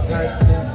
as I sit